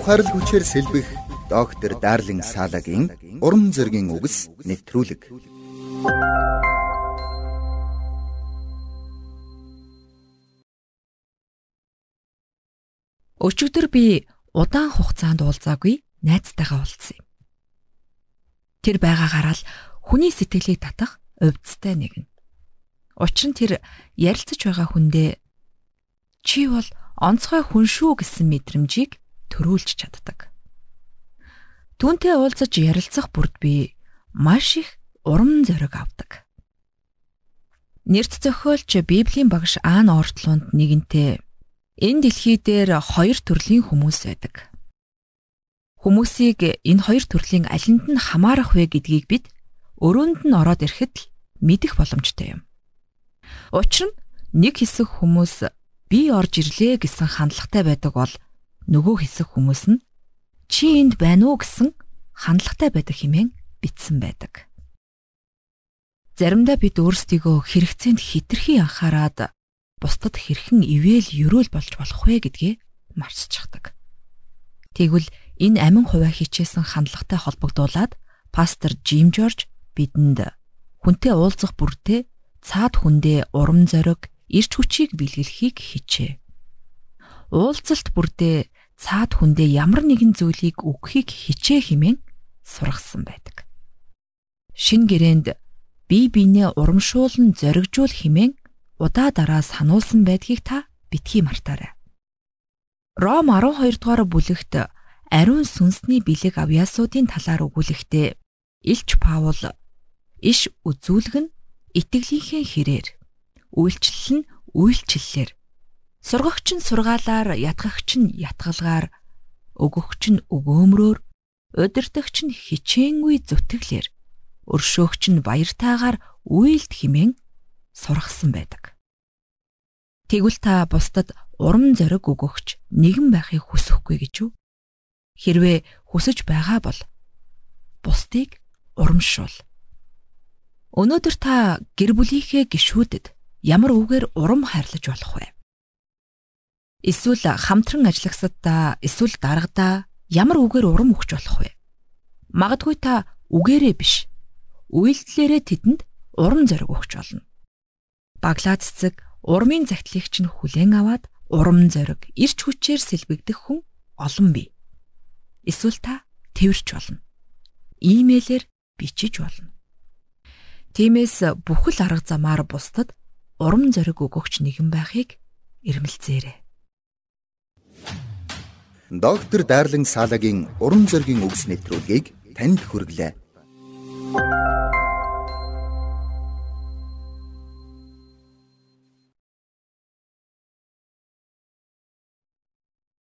Ухаарл хүчээр сэлбэх доктор Дарлин Салагийн урам зоригийн үгс нэвтрүүлэг. Өчигдөр би удаан хугацаанд уулзаагүй найзтайгаа уулзсан юм. Тэр байгаагаараа л хүний сэтгэлийг татах увдстай нэгэн. Учир нь тэр ярилцаж байгаа хүндээ чи бол онцгой хүн шүү гэсэн мэдрэмжийг төрүүлж чаддаг. Түүнтэй уулзаж ярилцах бүрд би маш их урам зориг авдаг. Нэрт зохиолч Библийн багш Аан Ортлунд нэгэнтээ Энэ дэлхий дээр хоёр төрлийн хүмүүс байдаг. Хүмүүсийг энэ хоёр төрлийн алинд нь хамаарах вэ гэдгийг бид өрөөнд нь ороод ирэхэд л мэдэх боломжтой юм. Учир нь нэг хэсэг хүмүүс би орж ирлээ гэсэн хандлагатай байдаг бол нөгөө хэсэг хүмүүс нь чи энд байна уу гэсэн хандлагатай байдаг хэмээн битсэн байдаг. Заримдаа бид өөрсдийгөө хэрэгцээнд хитрхи анхаарад бусдад хэрхэн ивэл ерөөл болж болох вэ гэдгээ марцчихдаг. Тэгвэл энэ амин хуваа хичээсэн хандлагатай холбогдуулаад пастор Жим Жорж бидэнд хүнтэй уулзах бүртээ цаад хүндээ урам зориг, ирч хүчийг бэлгэлхийг хичээ. Уулзалт бүрдээ цаад хүндээ ямар нэгэн зүйлийг өгөхийг хичээ хэмээн сургасан байдаг. Шин гэрээнд бие биенээ урамшуулн зоригжуул хэмээн удаа дараа сануулсан байдгийг та битгий мартаарай. Ром 12 дугаар бүлэгт ариун сүнсний бэлэг авьяасуудын талаар өгүүлэхдээ Илч Паул иш үзүүлэг нь итгэлийнхээ хэрээр үйлчлэл нь үйлчлэлээр сургагч нь сургаалаар ятгагч нь ятгалгаар өгөгч нь өгөөмрөөр удирдагч нь хичээнгүй зүтгэлээр өршөөгч нь баяртайгаар үйлд химэн сургасан байдаг. Тэгвэл та бусдад урам зориг өгөгч нэгэн байхыг хүсэхгүй гэж юу? Хэрвээ хүсэж байгаа бол бусдыг урамшуул. Өнөөдөр та гэр бүлийнхээ гишүүдэд ямар үгээр урам хайрлаж болох вэ? Эсвэл хамтран ажиллагсадаа эсвэл дарагдаа ямар үгээр урам өгч болох вэ? Магадгүй та үгээрээ биш, үйлдэлээрээ тэдэнд урам зориг өгч болно баглаа цэцэг урмын загтлыг чинь хүлээн аваад урам зориг, ирч хүчээр сэлбэгдэх хүн олон бий. Эсвэл та тэрч болно. Имэйлээр бичиж болно. Тиймээс бүхэл арга замаар бусдад урам зориг өгөгч нэгэн байхыг эрмэлзээрэй. Доктор Дарлин Салагийн урам зоригийн үгс нэвтрүүлгийг танд хүргэлээ.